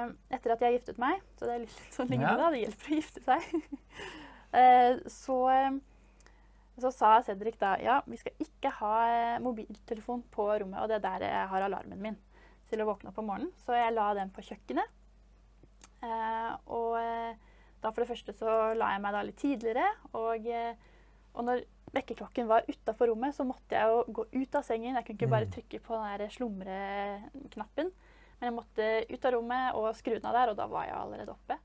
eh, etter at jeg giftet meg, så det er litt sånn lignende, Ja. det hjelper å gifte seg, så, eh, så sa Cedric da ja, vi skal ikke ha eh, mobiltelefon på rommet, og det er der jeg har alarmen min til å våkne opp om morgenen. Så jeg la den på kjøkkenet. Og eh, da for det første så la jeg meg da litt tidligere, og, og når vekkerklokken var utafor rommet, så måtte jeg jo gå ut av sengen. Jeg kunne ikke bare Mm. trykke på den slumreknappen. Men jeg måtte ut av rommet og skru den av der, og da var jeg allerede oppe.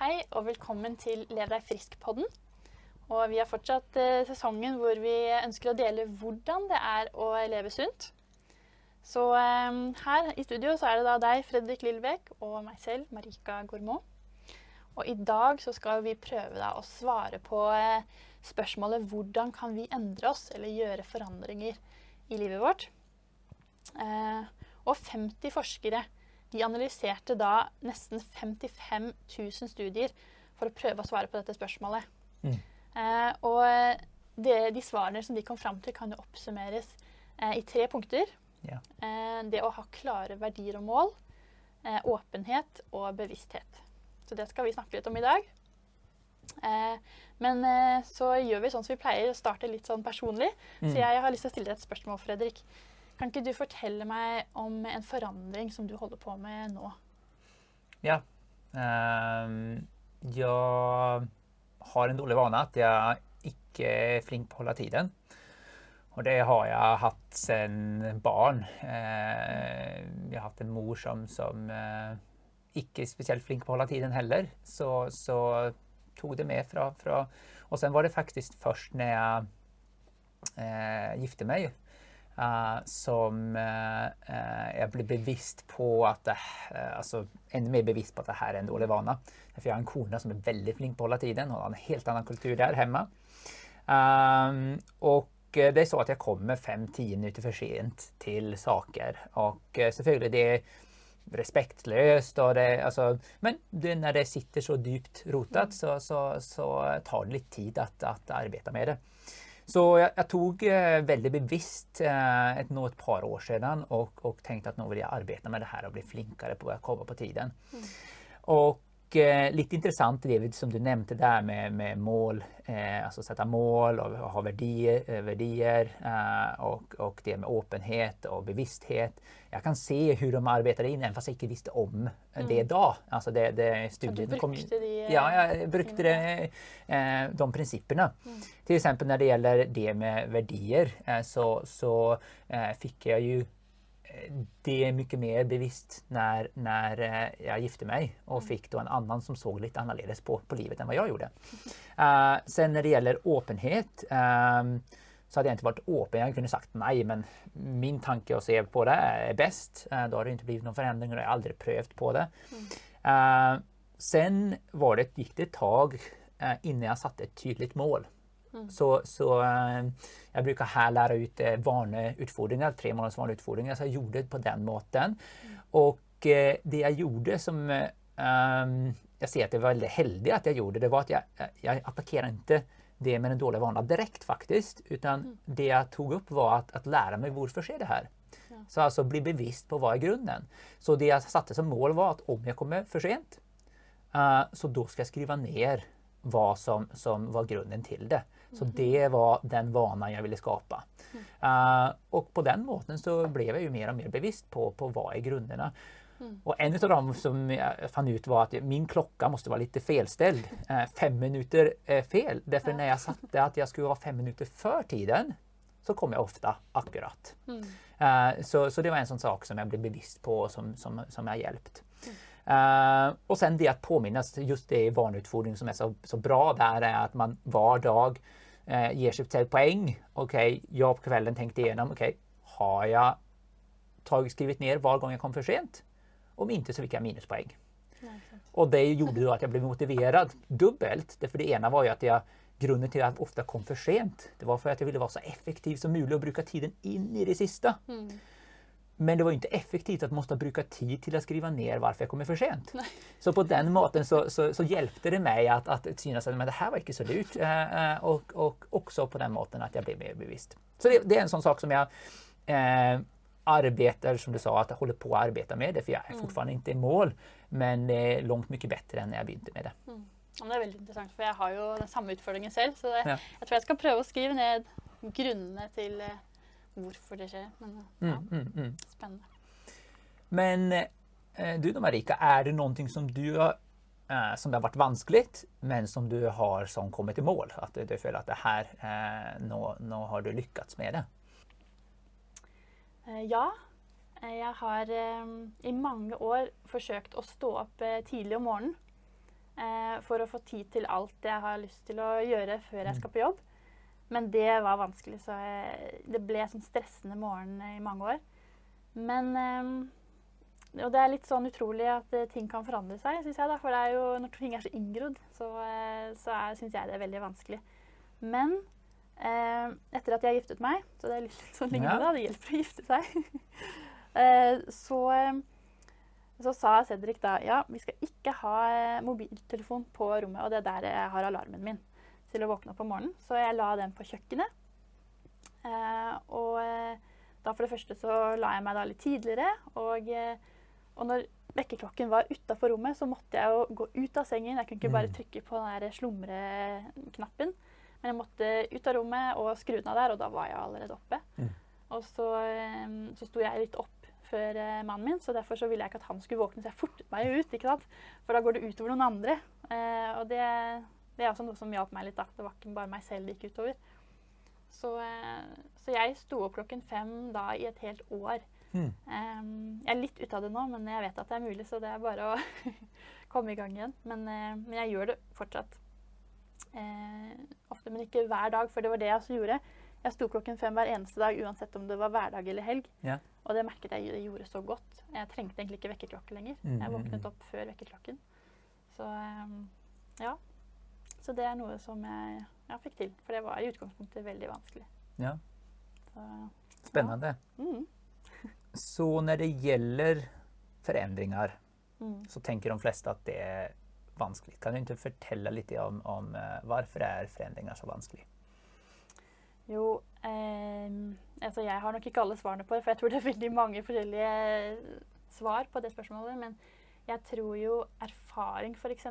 Hei og velkommen til Lev deg frisk-podden. Og vi har fortsatt eh, sesongen hvor vi ønsker å dele hvordan det er å leve sunt. Så eh, her i studio så er det da deg, Fredrik Lillebekk, og meg selv, Marika Gourmand. Og i dag så skal vi prøve da å svare på eh, spørsmålet hvordan kan vi endre oss eller gjøre forandringer i livet vårt. Eh, og 50 forskere de analyserte da nesten 55 000 studier for å prøve å svare på dette spørsmålet. Mm. Eh, og det, de svarene som de kom fram til, kan jo oppsummeres eh, i tre punkter. Ja. Eh, det å ha klare verdier og mål, eh, åpenhet og bevissthet. Så det skal vi snakke litt om i dag. Eh, men eh, så gjør vi sånn som vi pleier, å starte litt sånn personlig. Mm. Så jeg har lyst til å stille deg et spørsmål, Fredrik. Kan ikke du fortelle meg om en forandring som du holder på med nå? Ja. Ehm, jeg har en dålig vana att jag icke är flink på att hålla tiden. Och det har jag haft sedan barn. Eh, har haft en mor som, som eh, ikke er flink på att hålla tiden heller. Så, så tog det med fra, fra Och sen var det faktiskt först när jag eh, gifte mig Uh, som uh, eh, eh jeg bevisst på att det, uh, alltså ännu mer bevisst på att det här är en dålig vana. För jag har en kona som är väldigt flink på att hålla tiden och har en helt annan kultur där hemma. Um, det är så att jag kommer fem, tio minuter för sent till saker. och eh, selvfølgelig det är respektlöst och det, alltså, men det, när det sitter så djupt rotat så, så, så tar det lite tid att, att arbeta med det. Så jeg, jeg tok eh, veldig bevisst eh, et, nå et par år siden og, og tenkte at nå vil jeg arbeide med det her og bli flinkere på å komme på tiden. Och eh, lite intressant det som du nämnde där med, med mål, eh, alltså sätta mål och ha värdier, eh, värdier eh, och, och det med öppenhet och bevissthet. Jag kan se hur de arbetar in även fast jag inte visste om det då. Alltså det, det studien kom- brukte de eh, Ja, jag brukte det, eh, de principerna. Till exempel när det gäller det med värdier eh, så, så eh, fick jag ju det mycket mer bevisst när, när eh, jag gifte mig och fick då en annan som såg lite annorledes på, på livet än vad jag gjorde. Eh, sen när det gäller öppenhet ehm, så hade jag inte varit öppen. Jag kunde sagt nej, men min tanke att se på det är bäst. Eh, då har det inte blivit någon förändring och jag har aldrig prövat på det. Eh, sen var det, gick det ett tag innan jag satte ett tydligt mål. Så, så eh, jag brukar här lära ut eh, vaneutfordringar, tre månaders vaneutfordringar, så jag gjorde det på den måten. Och eh, det jag gjorde som ehm, jag ser att det var väldigt heldigt att jag gjorde, det var att jag, jag attackerade inte det med den dåliga vanan direkt faktiskt, utan det jag tog upp var att, att lära mig varför sker det här. Så alltså bli bevisst på vad är grunden. Så det jag satte som mål var att om jag kommer för sent, eh, så då ska jag skriva ner vad som, som var grunden till det. Så det var den vanan jag ville skapa. Eh, och på den måten så blev jag ju mer och mer bevisst på, på vad är grunderna. Och en av dem som jag fann ut var att min klocka måste vara lite felställd. Eh, fem minuter eh, fel. Därför när jag satte att jag skulle vara fem minuter för tiden så kom jag ofta akkurat. Eh, så, så det var en sån sak som jag blev bevisst på och som, som, som har hjälpt. Eh, och sen det att påminnas, just det i vanutfordring som är så, så bra där är att man var dag eh, ger sig själv poäng. Okej, jag på kvällen tänkte igenom, okej, har jag tagit, skrivit ner var gång jag kom för sent? Om inte så fick jag minuspoäng. Och det gjorde då att jag blev motiverad dubbelt. Därför det ena var ju att jag grunden till att jag ofta kom för sent, det var för att jag ville vara så effektiv som möjligt och bruka tiden in i det sista. Mm. Men det var ju inte effektivt att måste bruka tid till att skriva ner varför jag kommer för sent. Nej. Så på den måten så, så, så, hjälpte det mig att, att synas att men det här var inte så dyrt eh, eh, och, och också på den måten att jag blev mer bevisst. Så det, det är en sån sak som jag eh, arbetar, som du sa, att jag håller på att arbeta med det för jag är Mm. fortfarande inte i mål. Men det är långt mycket bättre än när jag började med det. Mm. Det er veldig interessant, for jeg har jo den samme utfordringen selv. Så det, Ja. jeg tror jeg skal prøve å skrive ned grunnene til eh, hvorfor det skjer. Men ja, Mm, mm, mm. spennende. Men eh, du då Marika, är det någonting som du har eh, som har varit vanskligt men som du har som kommit i mål? Att du, känner att det här, eh, nå, nå har du lyckats med det? Ja, jeg har i mange år forsøkt å stå opp eh, tidlig om morgenen. eh, For å få tid til alt jeg har lyst til å gjøre før jeg skal på jobb. Men det var vanskelig, så det ble sånn stressende morgen i mange år. Men eh, Og det er litt sånn utrolig at eh, ting kan forandre seg, syns jeg. da, For det er jo, når ting er så inngrodd, så, eh, så syns jeg det er veldig vanskelig. Men eh, etter at jeg giftet meg, så det er litt sånn lignende, Ja. da, det hjelper å gifte seg, eh, så, så sa Cedric da ja, vi skal ikke ha mobiltelefon på rommet, og det er der jeg har alarmen min til å våkne opp om morgenen. Så jeg la den på kjøkkenet. Eh, og eh, da for det første så la jeg meg da litt tidligere, og, eh, og når vekkerklokken var utafor rommet, så måtte jeg jo gå ut av sengen. Jeg kunne ikke bare Mm. trykke på den der slumreknappen. Men jeg måtte ut av rommet og skru den av der, og da var jeg allerede oppe. Mm. Og så, så sto jeg litt opp før mannen min, så derfor så ville jeg ikke at han skulle våkne, så jeg fortet meg ut. ikke sant? For da går det utover noen andre. Og det, det er også noe som hjalp meg litt. da. Det var ikke bare meg selv det gikk utover. Så, eh, så jeg sto opp klokken fem da i et helt år. Mm. Em, jeg er litt ute av det nå, men jeg vet at det er mulig, så det er bare å komme i gang igjen. Men, eh, men jeg gjør det fortsatt. Eh, ofte, men ikke hver dag, for det var det jeg også gjorde. Jeg sto klokken fem hver eneste dag, uansett om det var hverdag eller helg. Ja. Og det merket jeg det gjorde så godt. Jeg trengte egentlig ikke vekkerklokke lenger. Mm, Jeg våknet opp før vekkerklokken. Så ja. Så det er noe som jeg ja, fikk til. For det var i utgangspunktet veldig vanskelig. Ja. Så, Spännande. mm, Så när det gäller förändringar mm. så tänker de flesta att det är vanskligt. Kan du inte förtälla lite om, om eh, varför är förändringar så vanskligt? Jo, ehm, altså jeg har nok ikke alle svarene på det, for jeg tror det er veldig mange forskjellige svar på det spørsmålet. Men jeg tror jo erfaring f.eks.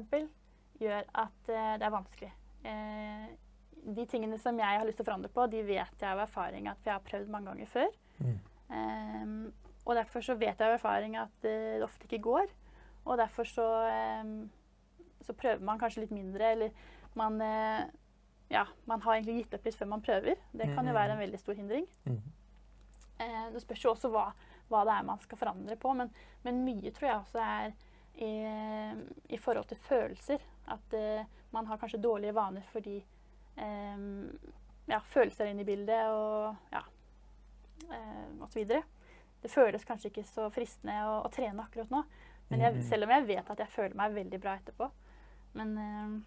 gjør at eh, det er vanskelig. Eh, de tingene som jeg har lyst til å forandre på, de vet jeg av erfaring at jeg har prøvd mange ganger før. Mm. Ehm, og derfor så vet jeg av erfaring at eh, det ofte ikke går. Og derfor så, ehm, så prøver man kanskje litt mindre, eller man eh, ja, man har egentlig gitt opp litt før man prøver. Det kan jo Mm. være en veldig stor hindring. Mm. Eh, det spørs jo også hva, hva det er man skal forandre på, men, men mye tror jeg også er i, i forhold til følelser. At eh, man har kanskje dårlige vaner fordi eh, ja, følelser er inne i bildet og ja, eh, videre. Det føles kanskje ikke så fristende å, å trene akkurat nå. Men jeg, Mhm. selv om jeg vet at jeg føler meg veldig bra etterpå. Men eh,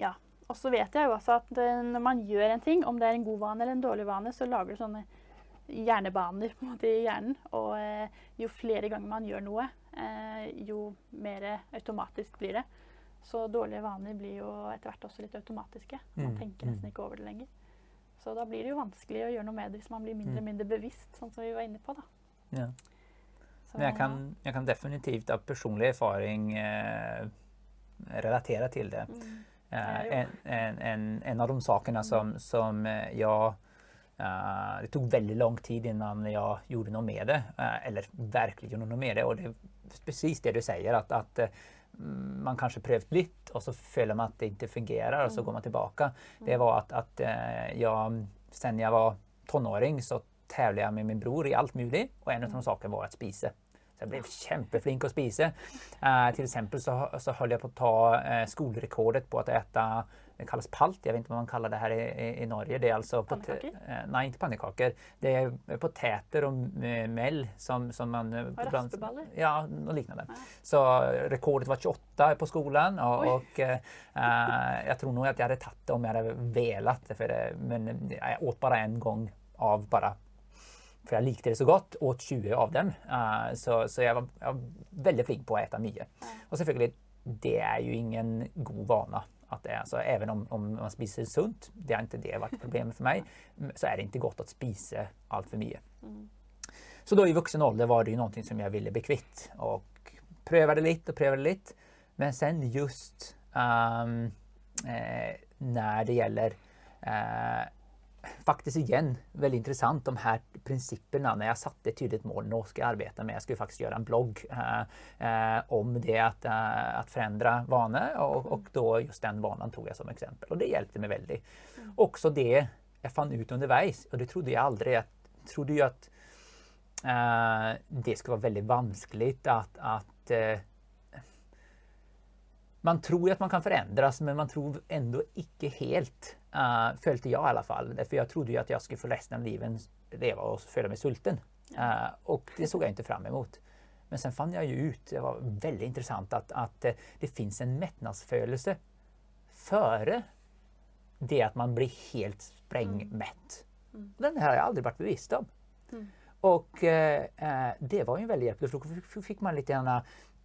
ja. Og så vet jeg jo også at eh, når man gjør en ting, om det er en god vane eller en dårlig vane, så lager det sånne hjernebaner på en måte i hjernen. Og eh, jo flere ganger man gjør noe, eh, jo mer automatisk blir det. Så dårlige vaner blir jo etter hvert også litt automatiske. Man Mm, tenker nesten mm. ikke over det lenger. Så da blir det jo vanskelig å gjøre noe med det hvis man blir mindre og Mm. mindre bevisst, sånn som vi var inne på. da. Ja. Så, Men jag kan, jag kan definitivt av personlig erfaring eh, relatera till det. Mm. Eh, en, en, en, en av de sakerna som, som eh, jag eh, det tog väldigt lång tid innan jag gjorde något med det. eh, eller verkligen gjorde något med det. Och det är precis det du säger att, att mm, man kanske prövt lite och så följer man att det inte fungerar och så Mm. går man tillbaka. Det Mm. var att, att eh, jag, sen jag var tonåring så tävlade jag med min bror i allt möjligt och en av de Mm. sakerna var att spisa. Så jag blev kämpeflink att spisa. Eh, till exempel så, så höll jag på att ta eh, skolrekordet på att äta det kallas palt, jag vet inte vad man kallar det här i, i, Norge. Det är alltså Pannekakor? eh, nej, inte pannekakor. Det är potäter och eh, mell som, som man... eh, raspeballer? Ja, något liknande. Ja. Så eh, rekordet var 28 på skolan och, och eh, eh, jag tror nog att jag hade tagit det om jag hade velat. För det, men eh, jag åt bara en gång av bara för jag likte det så gott, åt 20 av dem. Eh, så så jag, var, jag var väldigt flink på att äta mycket. Ja. Och selvfølgelig, det är ju ingen god vana. Att det är, alltså, även om, om man spiser sunt, det har inte det varit problemet för mig, så är det inte gott att spisa allt för mycket. Mm. Så då i vuxen ålder var det ju någonting som jag ville bli kvitt och prövade lite och prövade lite. Men sen just ehm, eh, när det gäller eh, faktiskt igen väldigt intressant de här principerna när jag satte ett tydligt mål. Nu ska jag arbeta med, jag ju faktiskt göra en blogg eh, eh, om det att, eh, att förändra vanor och, och då just den vanan tog jag som exempel och det hjälpte mig väldigt. Också det jag fann ut underveis och det trodde jag aldrig. Jag trodde ju att eh, det skulle vara väldigt vanskligt att, att eh, man tror att man kan förändras men man tror ändå icke helt. Uh, följde jag i alla fall. För jag trodde ju att jag skulle få resten av livet leva och föda mig sulten. Eh, och det såg jag inte fram emot. Men sen fann jag ju ut, det var väldigt intressant, att, att eh, det finns en mättnadsfödelse före det att man blir helt sprängmätt. Mm. Den här har jag aldrig varit bevisst om. Mm. Och eh, eh, det var ju en väldig hjälp. För då fick- fick man lite grann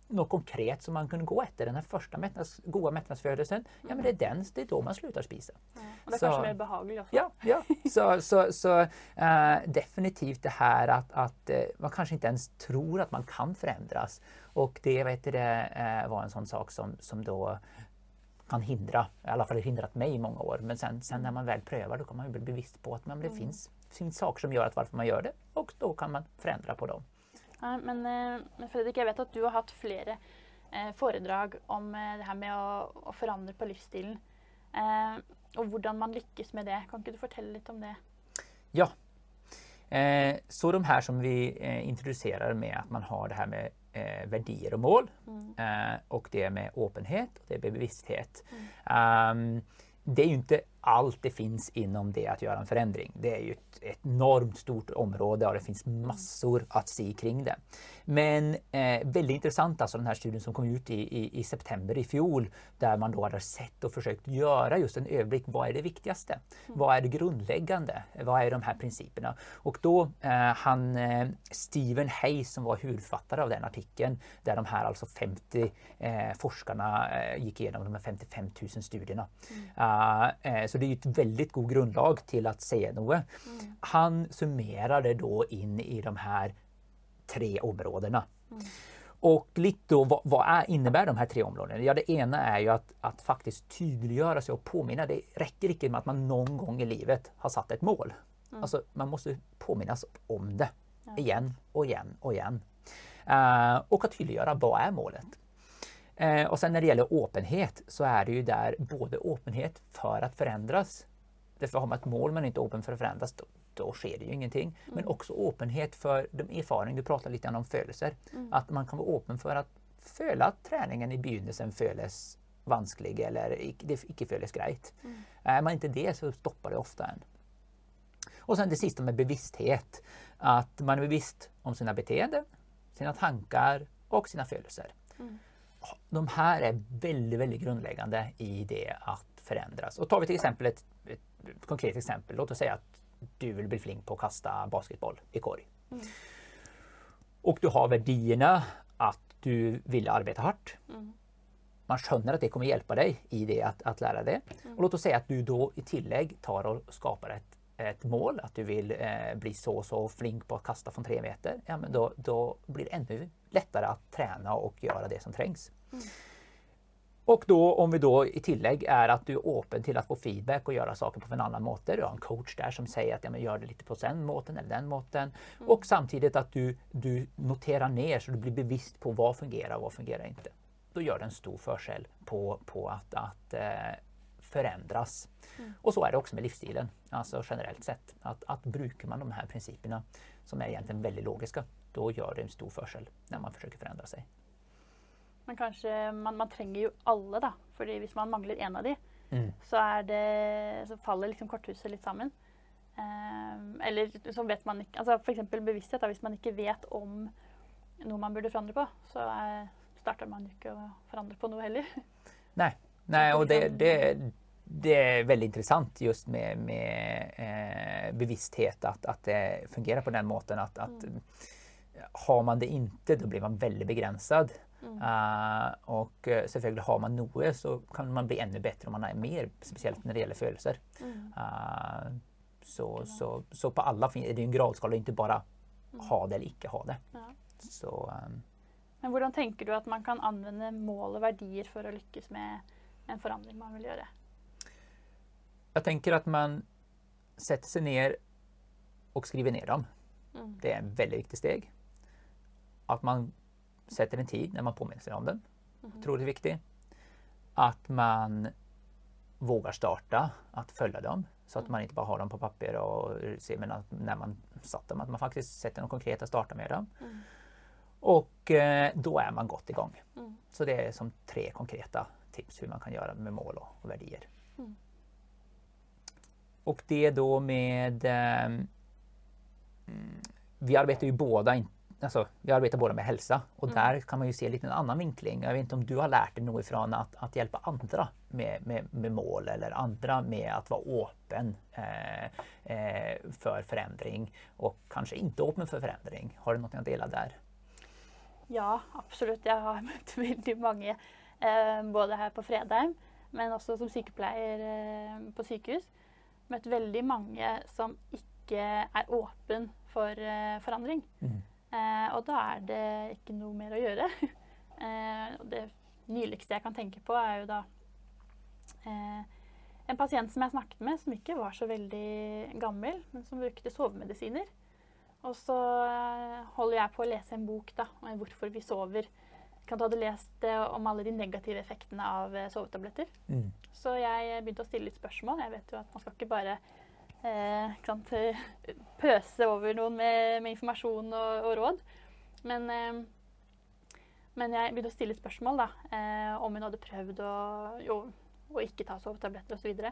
något konkret som man kunde gå efter. Den här första mättnads, goda mättnadsfödelsen, ja men det är den, det är då man slutar spisa. Ja. Och det är Så- kanske mer behagligt också. Ja, ja. Så, så, så eh, definitivt det här att, att eh, man kanske inte ens tror att man kan förändras. Och det, vet du, eh, var en sån sak som, som då kan hindra, i alla fall hindrat mig i många år. Men sen, sen när man väl prövar då kan man bli bevisst på att man, det finns, finns saker som gör att varför man gör det och då kan man förändra på dem. Ja, men, eh, men Fredrik, jag vet att du har haft flera eh, foredrag om eh, det här med att, att förändra på livsstilen. Och hur man lyckas med det. Kan inte du berätta lite om det? Ja. Så de här som vi introducerar med att man har det här med eh, värderingar och mål Mm. och det med öppenhet och det med bevissthet. Mm. Ehm, det är ju inte allt det finns inom det att göra en förändring. Det är ju ett, ett enormt stort område och det finns massor att se kring det. Men eh, väldigt intressant alltså den här studien som kom ut i, i, i september i fjol där man då hade sett och försökt göra just en överblick. Vad är det viktigaste? Vad är det grundläggande? Vad är de här principerna? Och då eh, han eh, Stephen Hayes som var huvudförfattare av den artikeln där de här alltså 50 eh, forskarna eh, gick igenom de här 55 000 studierna. Uh, eh, så det är ju ett väldigt god grundlag till att säga något. Han summerade då in i de här tre områdena. Och lite då, vad, vad är, innebär de här tre områdena? Ja, det ena är ju att, att faktiskt tydliggöra sig och påminna. Det räcker inte med att man någon gång i livet har satt ett mål. Alltså, man måste påminnas om det igen och igen och igen. Eh, och att tydliggöra vad är målet. Eh, och sen när det gäller öppenhet så är det ju där både öppenhet för att förändras. Därför har man ett mål men inte öppen för att förändras, då, då sker det ju ingenting. Men också öppenhet för de erfarenheter, du pratar lite grann om födelser. Att man kan vara öppen för att föla att träningen i begynnelsen föles vansklig eller det icke föles grejt. Är man inte det så stoppar det ofta en. Och sen det sista med bevissthet. Att man är bevisst om sina beteenden, sina tankar och sina födelser. De här är väldigt, väldigt grundläggande i det att förändras. Och tar vi till exempel ett, ett konkret exempel. Låt oss säga att du vill bli flink på att kasta basketboll i korg. Och du har värdierna att du vill arbeta hårt. Man skönner att det kommer hjälpa dig i det att, att lära dig. Och låt oss säga att du då i tillägg tar och skapar ett, ett mål, att du vill eh, bli så och så flink på att kasta från tre meter. Ja, men då, då blir det ännu lättare att träna och göra det som trängs. Och då om vi då i tillägg är att du är öppen till att få feedback och göra saker på en annan måte. Du har en coach där som säger att ja, men gör det lite på den måten eller den måten. Och samtidigt att du, du noterar ner så du blir bevisst på vad fungerar och vad fungerar inte. Då gör det en stor förskäll på, på att, att eh, förändras. Och så är det också med livsstilen, alltså generellt sett. Att, att brukar man de här principerna som är egentligen väldigt logiska, då gör det en stor förskäll när man försöker förändra sig. Men kanske man, man trenger jo alle, da. Fordi hvis man mangler en av de, Mm. så, er det, så faller liksom korthuset litt sammen. Eh, eller så vet man ikke altså F.eks. bevissthet. Da, hvis man ikke vet om noe man burde forandre på, så eh, starter man jo ikke å forandre på noe heller. Nej, Nej och det, det, det är väldigt intressant just med, med eh, bevissthet att, att det fungerar på den måten att, att har man det inte då blir man väldigt begränsad. Mm. Eh, och selvfølgelig har man noe så kan man bli ännu bättre om man är mer, speciellt när det gäller følelser. Mm. Eh, så, så, så på alla är det en gradskala, inte bara ha det eller ikke ha det. Ja. Så eh, Men hvordan tenker du at man kan anvende mål og verdier for å lykkes med en forandring man vil gjøre? jag tänker att man sätter sig ner och skriver ner dem. Mm. Det är en väldigt viktig steg. Att man sätter en tid när man påminner sig om den. Tror det är viktigt. Att man vågar starta att följa dem. Så att man inte bara har dem på papper och ser men att när man satt dem att man faktiskt sätter något konkret och startar med dem. Mm. Och eh, då är man gott igång. Mm. Så det är som tre konkreta tips hur man kan göra med mål och, och värdier. Mm. Och det då med... ehm, mm, vi arbetar ju båda, in, alltså, vi arbetar båda med hälsa och Mm. där kan man ju se lite en annan vinkling. Jag vet inte om du har lärt dig något ifrån att, att hjälpa andra med, med, med mål eller andra med att vara öppen eh, eh, för förändring och kanske inte öppen för förändring. Har du något att dela där? Ja, absolutt. Jeg har møtt veldig mange, eh, både her på Fredheim, men også som sykepleier eh, på sykehus. Møtt veldig mange som ikke er åpen for eh, forandring. Mm. Eh, og da er det ikke noe mer å gjøre. eh, det nyligste jeg kan tenke på, er jo da eh, en pasient som jeg snakket med, som ikke var så veldig gammel, men som brukte sovemedisiner. Og så eh, holder jeg på å lese en bok da, om hvorfor vi sover. Ikke sant, hadde lest om alle de negative effektene av eh, sovetabletter. Mm. Så jeg begynte å stille litt spørsmål. Jeg vet jo at man skal ikke bare eh, ikke pøse over noen med, med informasjon og, og råd. Men, eh, men jeg begynte å stille spørsmål da, eh, om hun hadde prøvd å, jo, å ikke ta sovetabletter osv.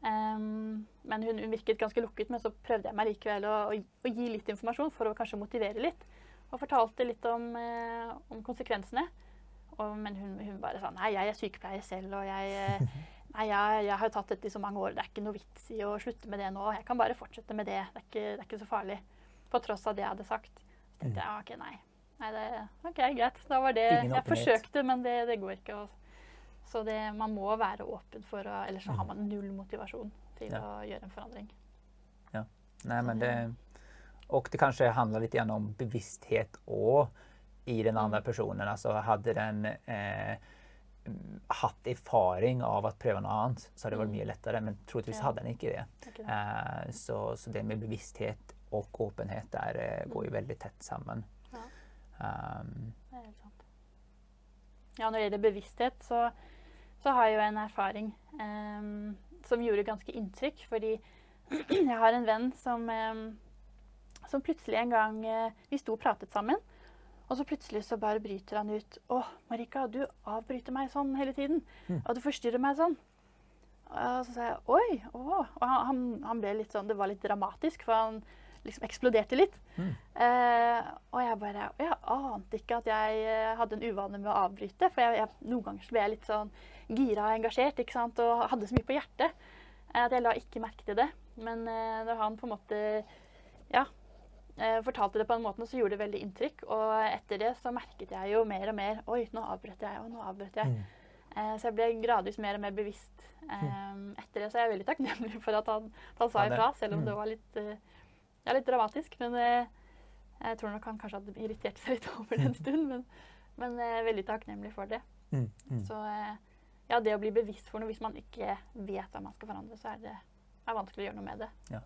Um, ehm, men hun, hun virket ganske lukket, men så prøvde jeg meg likevel å, å, å gi litt informasjon for å kanskje motivere litt. Og fortalte litt om, eh, om konsekvensene. Og, men hun, hun bare sa nei, jeg er sykepleier selv, og jeg, eh, nei, jeg, jeg har tatt dette i så mange år. Det er ikke noe vits i å slutte med det nå. Jeg kan bare fortsette med det. Det er ikke, det er ikke så farlig. På tross av det jeg hadde sagt. Så tenkte jeg ja, OK, nei. nei det, OK, greit. Da var det Jeg forsøkte, men det, det går ikke. Så det, man må være åpen for å Ellers så har man null motivasjon til Ja. å gjøre en forandring. Nej, men det, och det kanske handlar lite grann om bevissthet och i den andra Mm. personen. Alltså hade den eh, mm, haft erfaring av att pröva något annat så hade det varit Mm. mer lättare. Men troligtvis Ja. hade den inte det. Ikke det. Eh, så, så det med bevissthet och öppenhet där eh, går ju väldigt tätt samman. Ja. Sant. Ja, når det gjelder bevissthet, så, så har jo en erfaring em, som gjorde ganske inntrykk. Fordi jeg har en venn som, em, som plutselig en gang eh, Vi sto og pratet sammen. Og så plutselig så bare bryter han ut 'Å, Marika, du avbryter meg sånn hele tiden.' Mm. 'Og du forstyrrer meg sånn.' Og så sa jeg 'oi', å. Og han, han, ble litt sånn Det var litt dramatisk, for han liksom eksploderte litt. Mm. Eh, og jeg bare Jeg ante ikke at jeg eh, hadde en uvane med å avbryte. For jeg, jeg, noen ganger så ble jeg litt sånn gira og engasjert ikke sant? og hadde så mye på hjertet eh, at jeg la ikke merke til det. Men eh, da han på en måte ja, fortalte det på den måten, så gjorde det veldig inntrykk. Og etter det så merket jeg jo mer og mer Oi, nå avbrøt jeg, og nå avbrøt jeg. mm. Eh, så jeg ble gradvis mer og mer bevisst. Eh, etter det så er jeg veldig takknemlig for at han, han sa ifra, selv om mm. det var litt, eh, ja, litt dramatisk. Men eh, jeg tror nok han kanskje hadde irritert seg litt over det en stund. Men, men er veldig takknemlig for det. Mm. Mm. Så eh, ja, det å bli bevisst for noe hvis man ikke vet hva man skal forandre, så er det er vanskelig å gjøre noe med det. Ja.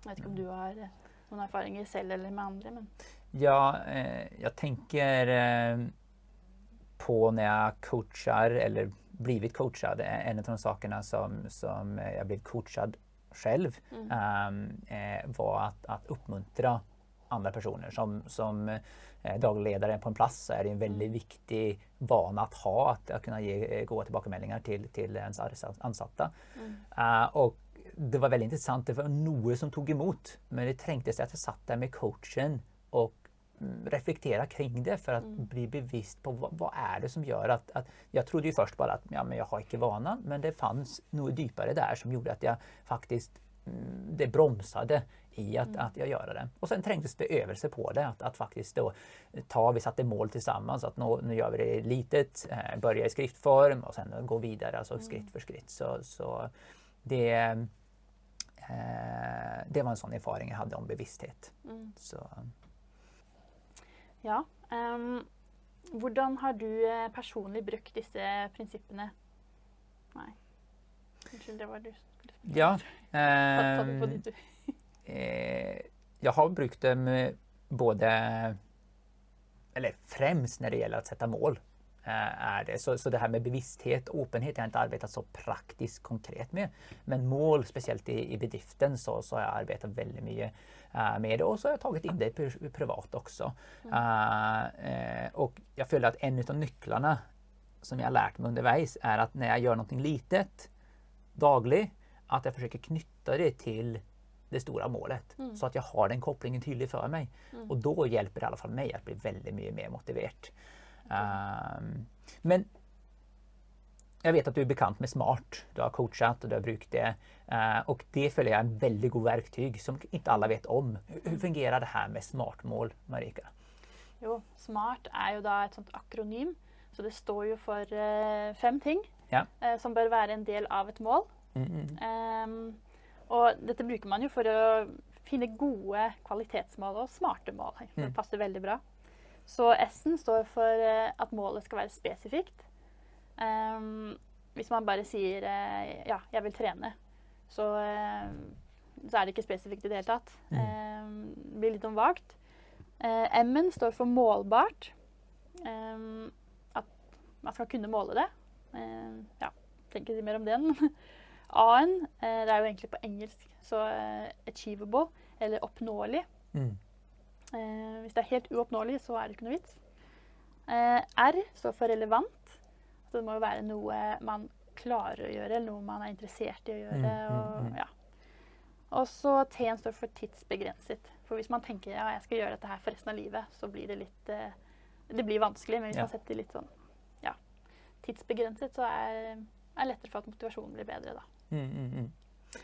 Jeg vet ikke om du har eh, noen erfaringer selv eller med andre, men Ja, eh, jag tänker eh, på när jag coachar eller blivit coachad. Eh, En av de sakerna som, som jag blev coachad själv Mm. eh, var att, att uppmuntra andra personer. Som, som dagledare på en plats så är det en väldigt Mm. viktig vana att ha, att, att kunna ge goda tillbakemeldingar till, till ens ansatta. Mm. Eh, och det var väldigt intressant, det var Noe som tog emot. Men det trängdes att jag satt där med coachen och mm, reflektera kring det för att Mm. bli bevisst på vad, vad är det som gör att, att jag trodde ju först bara att ja, men jag har inte vanan men det fanns något djupare där som gjorde att jag faktiskt mm, det bromsade i att, Mm. att jag gör det. Och sen trängdes det över sig på det att, att faktiskt då ta, vi satte mål tillsammans att nu, nu gör vi det litet, eh, börja i skriftform och sen gå vidare alltså Mm. skritt för skritt. Så, så det, eh, det var en sån erfaring jag hade om bevissthet. Mm. Så, Ja. ehm, hvordan har du eh, personlig brukt disse prinsippene? Nei. Unnskyld, det var du. skulle ja, Ta, ta det på ehm, ditt, du. eh, jag har brukt dem eh, både, eller främst när det gäller att sätta mål. Eh, Är det. Så, så det här med bevissthet och öppenhet har jag inte arbetat så praktiskt konkret med. Men mål, speciellt i, i bedriften, så, så har jag arbetat väldigt mycket eh, med det. Och så har jag tagit in det pri- privat också. Eh, eh, och jag följer att en av nycklarna som jag har lärt mig underveis är att när jag gör någonting litet dagligt, att jag försöker knyta det till det stora målet. Mm. Så att jag har den kopplingen tydlig för mig. Mm. Och då hjälper det i alla fall mig att bli väldigt mycket mer motiverad. Ehm, men jag vet att du är bekant med SMART. Du har coachat och du har brukt det. Eh, och det följer jag en väldigt god verktyg som inte alla vet om. Hur, hur fungerar det här med SMART-mål, Marika? Jo, SMART er jo da et sånt akronym. Så det står jo for eh, fem ting Ja. eh, som bør være en del av et mål. Mm, mm, Ehm, og dette bruker man jo for å finne gode kvalitetsmål og smarte mål. Det Mm. passer veldig bra. Så S-en står for eh, at målet skal være spesifikt. Ehm, hvis man bare sier eh, 'ja, jeg vil trene', så, eh, så er det ikke spesifikt i det hele tatt. Mm. Det blir litt om vagt. Eh, M-en står for målbart. Ehm, at man skal kunne måle det. Ehm, ja, ikke si mer om den. A-en, eh, det er jo egentlig på engelsk, så achievable, eller oppnåelig. mm. Eh, hvis det er helt uoppnåelig, så er det ikke noe vits. Eh, R står for relevant. Så det må jo være noe man klarer å gjøre, eller noe man er interessert i å gjøre. Mm, mm, Og, mm. ja. og så T-en står for tidsbegrenset. For hvis man tenker ja, jeg skal gjøre dette her for resten av livet, så blir det litt eh, Det blir vanskelig. Men hvis Ja. man setter litt sånn ja, tidsbegrenset, så er det lettere for at motivasjonen blir bedre, da. Mm, mm, mm.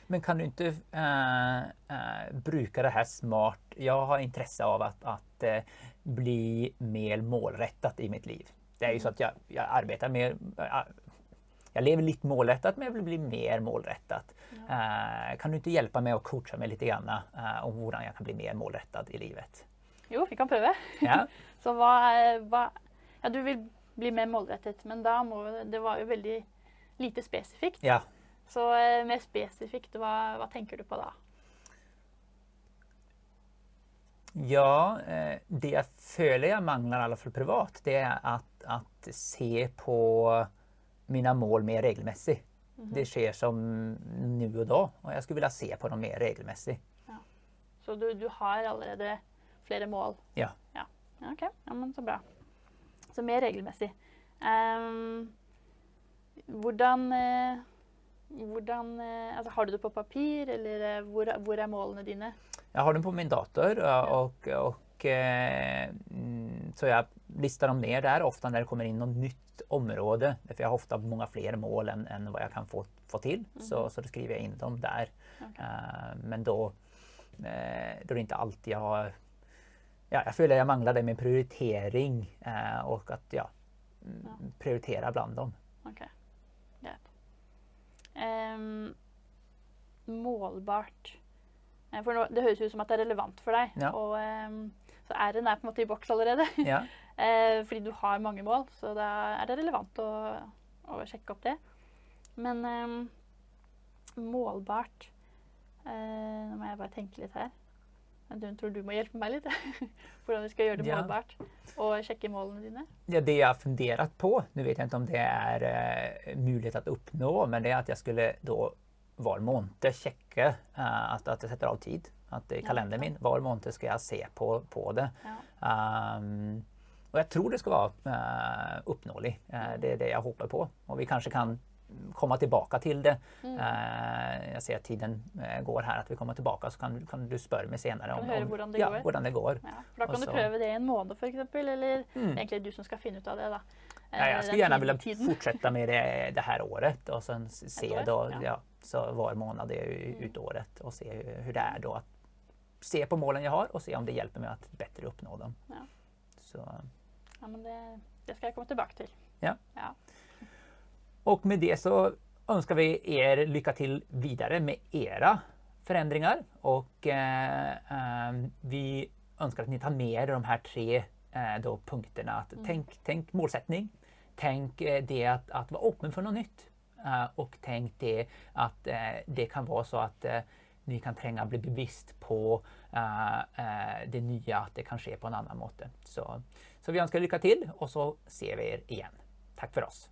Men kan du inte eh, eh, bruka det här smart? Jag har intresse av att, att eh, bli mer målrättat i mitt liv. Det är ju så att jag, jag arbetar mer, jag lever lite målrättat men jag vill bli mer målrättat. Eh, kan du inte hjälpa mig att coacha mig lite grann om hur jag kan bli mer målrättad i livet? Jo, vi kan prøve. Ja, Så er- hva Ja, du vil bli mer målrettet, men da må Det var jo veldig lite spesifikt. ja. Så eh, mer spesifikt, hva, hva tenker du på da? Ja, eh, det jag føler jag manglar i alla fall privat, det är att, att se på mina mål mer regelmässigt. Det sker som nu och då och jag skulle vilja se på dem mer regelmässigt. Så du, du har allerede flere mål? Ja. Ja, ja OK. Ja, men så bra. Så mer regelmessig. Ehm, hvordan eh, hvordan eh, altså, Har du det på papir, eller eh, hvor, hvor er målene dine? Jag har den på min dator och, och, och eh, mm, så jag listar dem ner där ofta när det kommer in något nytt område. För jag har ofta många fler mål än, än vad jag kan få, få till. Så, så då skriver jag in dem där. Eh, men då, eh, då är det inte alltid jag har... Ja, jag följer jag manglar det med prioritering eh, och att ja, mm, prioritera bland dem. Ok, greit. Ehm, målbart. Eh, For det høres ut som at det er relevant for deg. Ja. Og, ehm, så R-en er på en måte i boks allerede. Ja. Eh, fordi du har mange mål, så da er det relevant å, å sjekke opp det. Men ehm, målbart eh, Nå må jeg bare tenke litt her. Jeg tror du må hjelpe meg litt. Hvordan vi skal gjøre det Ja. målbart. Og sjekke målene dine. Ja, det jag funderat på, nu vet jag inte om det är eh, möjligt att uppnå, men det är att jag skulle då var månad checka eh, att, att jag sätter av tid Att i kalendern min, var månad ska jag se på, på det. Ja. Um, och jag tror det ska vara uh, uppnåelig. Uh, det är det jag hoppas på. Och vi kanske kan komma tillbaka till det. Mm. Uh, jag ser att tiden går här, att vi kommer tillbaka så kan, kan du spöra mig senare om, om hvordan det ja, går? hvordan det går. Ja, da kan Og du så- prøve det i en måned f.eks., eller Mm. det er egentlig du som skal finne ut av det. da. Ja, Eh, jag den skulle gärna vilja tiden. fortsätta med det, det här året och sen se år, då, ja. ja. så var månad är ju ut året och se hur, hur det är då att se på målen jag har och se om det hjälper mig att bättre uppnå dem. Ja. Så, Ja, men det, det skal jeg komme tilbake til. Ja. Ja. Och med det så önskar vi er lycka till vidare med era förändringar och eh, eh, vi önskar att ni tar med er de här tre eh, då punkterna. Att tänk, tänk målsättning, tänk eh, det att, att vara öppen för något nytt eh, och tänk det att eh, det kan vara så att ni kan tränga bli bevisst på det nya, att det kan ske på en annan måte. Så, så vi önskar lycka till och så ser vi er igen. Tack för oss!